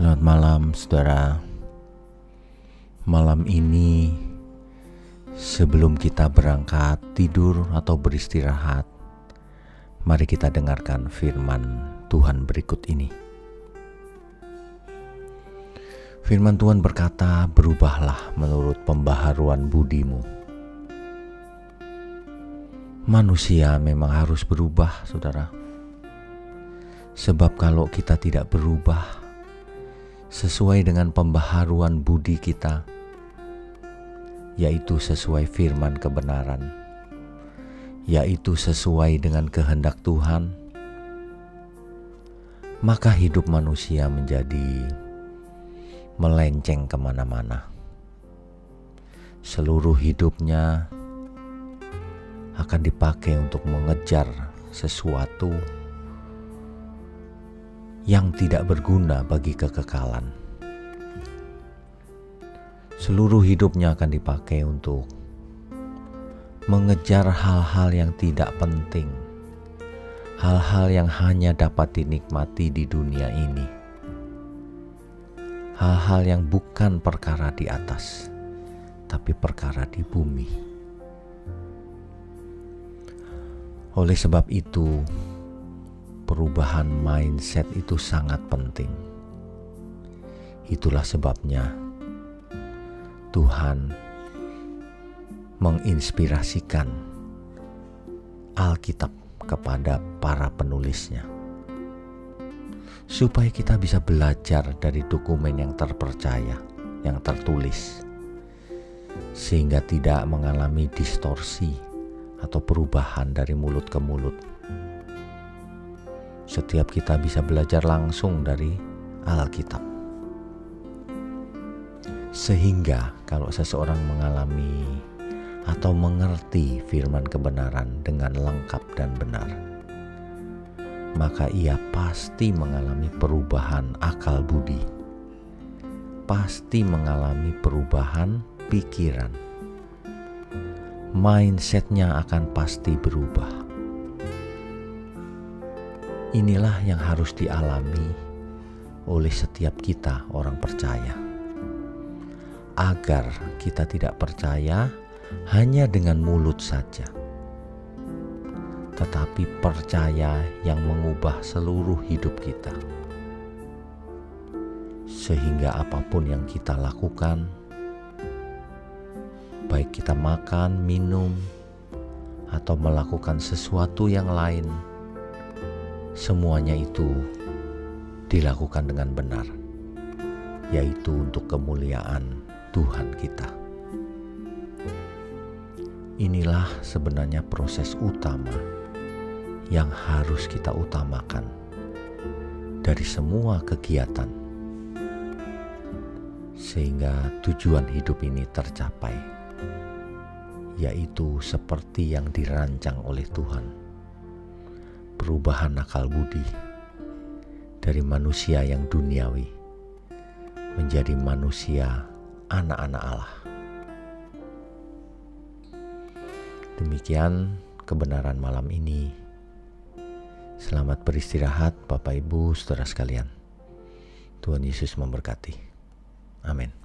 Selamat malam, saudara. Malam ini, sebelum kita berangkat tidur atau beristirahat, mari kita dengarkan firman Tuhan berikut ini. Firman Tuhan berkata, "Berubahlah menurut pembaharuan budimu." Manusia memang harus berubah, saudara. Sebab kalau kita tidak berubah, sesuai dengan pembaharuan budi kita, yaitu sesuai firman kebenaran, yaitu sesuai dengan kehendak Tuhan, maka hidup manusia menjadi melenceng ke mana-mana. Seluruh hidupnya akan dipakai untuk mengejar sesuatu yang tidak berguna bagi kekekalan. Seluruh hidupnya akan dipakai untuk mengejar hal-hal yang tidak penting, hal-hal yang hanya dapat dinikmati di dunia ini, hal-hal yang bukan perkara di atas, tapi perkara di bumi. Oleh sebab itu, perubahan mindset itu sangat penting. Itulah sebabnya Tuhan menginspirasikan Alkitab kepada para penulisnya, supaya kita bisa belajar dari dokumen yang terpercaya, yang tertulis, sehingga tidak mengalami distorsi atau perubahan dari mulut ke mulut setiap kita bisa belajar langsung dari Alkitab. Sehingga kalau seseorang mengalami atau mengerti firman kebenaran dengan lengkap dan benar, maka ia pasti mengalami perubahan akal budi, pasti mengalami perubahan pikiran. Mindsetnya akan pasti berubah Inilah yang harus dialami oleh setiap kita, orang percaya, agar kita tidak percaya hanya dengan mulut saja, tetapi percaya yang mengubah seluruh hidup kita, sehingga apa pun yang kita lakukan, baik kita makan, minum, atau melakukan sesuatu yang lain semuanya itu dilakukan dengan benar, yaitu untuk kemuliaan Tuhan kita. Inilah sebenarnya proses utama yang harus kita utamakan dari semua kegiatan, sehingga tujuan hidup ini tercapai, yaitu seperti yang dirancang oleh Tuhan perubahan akal budi dari manusia yang duniawi menjadi manusia anak-anak Allah. Demikian kebenaran malam ini. Selamat beristirahat, Bapak Ibu, saudara sekalian. Tuhan Yesus memberkati. Amin.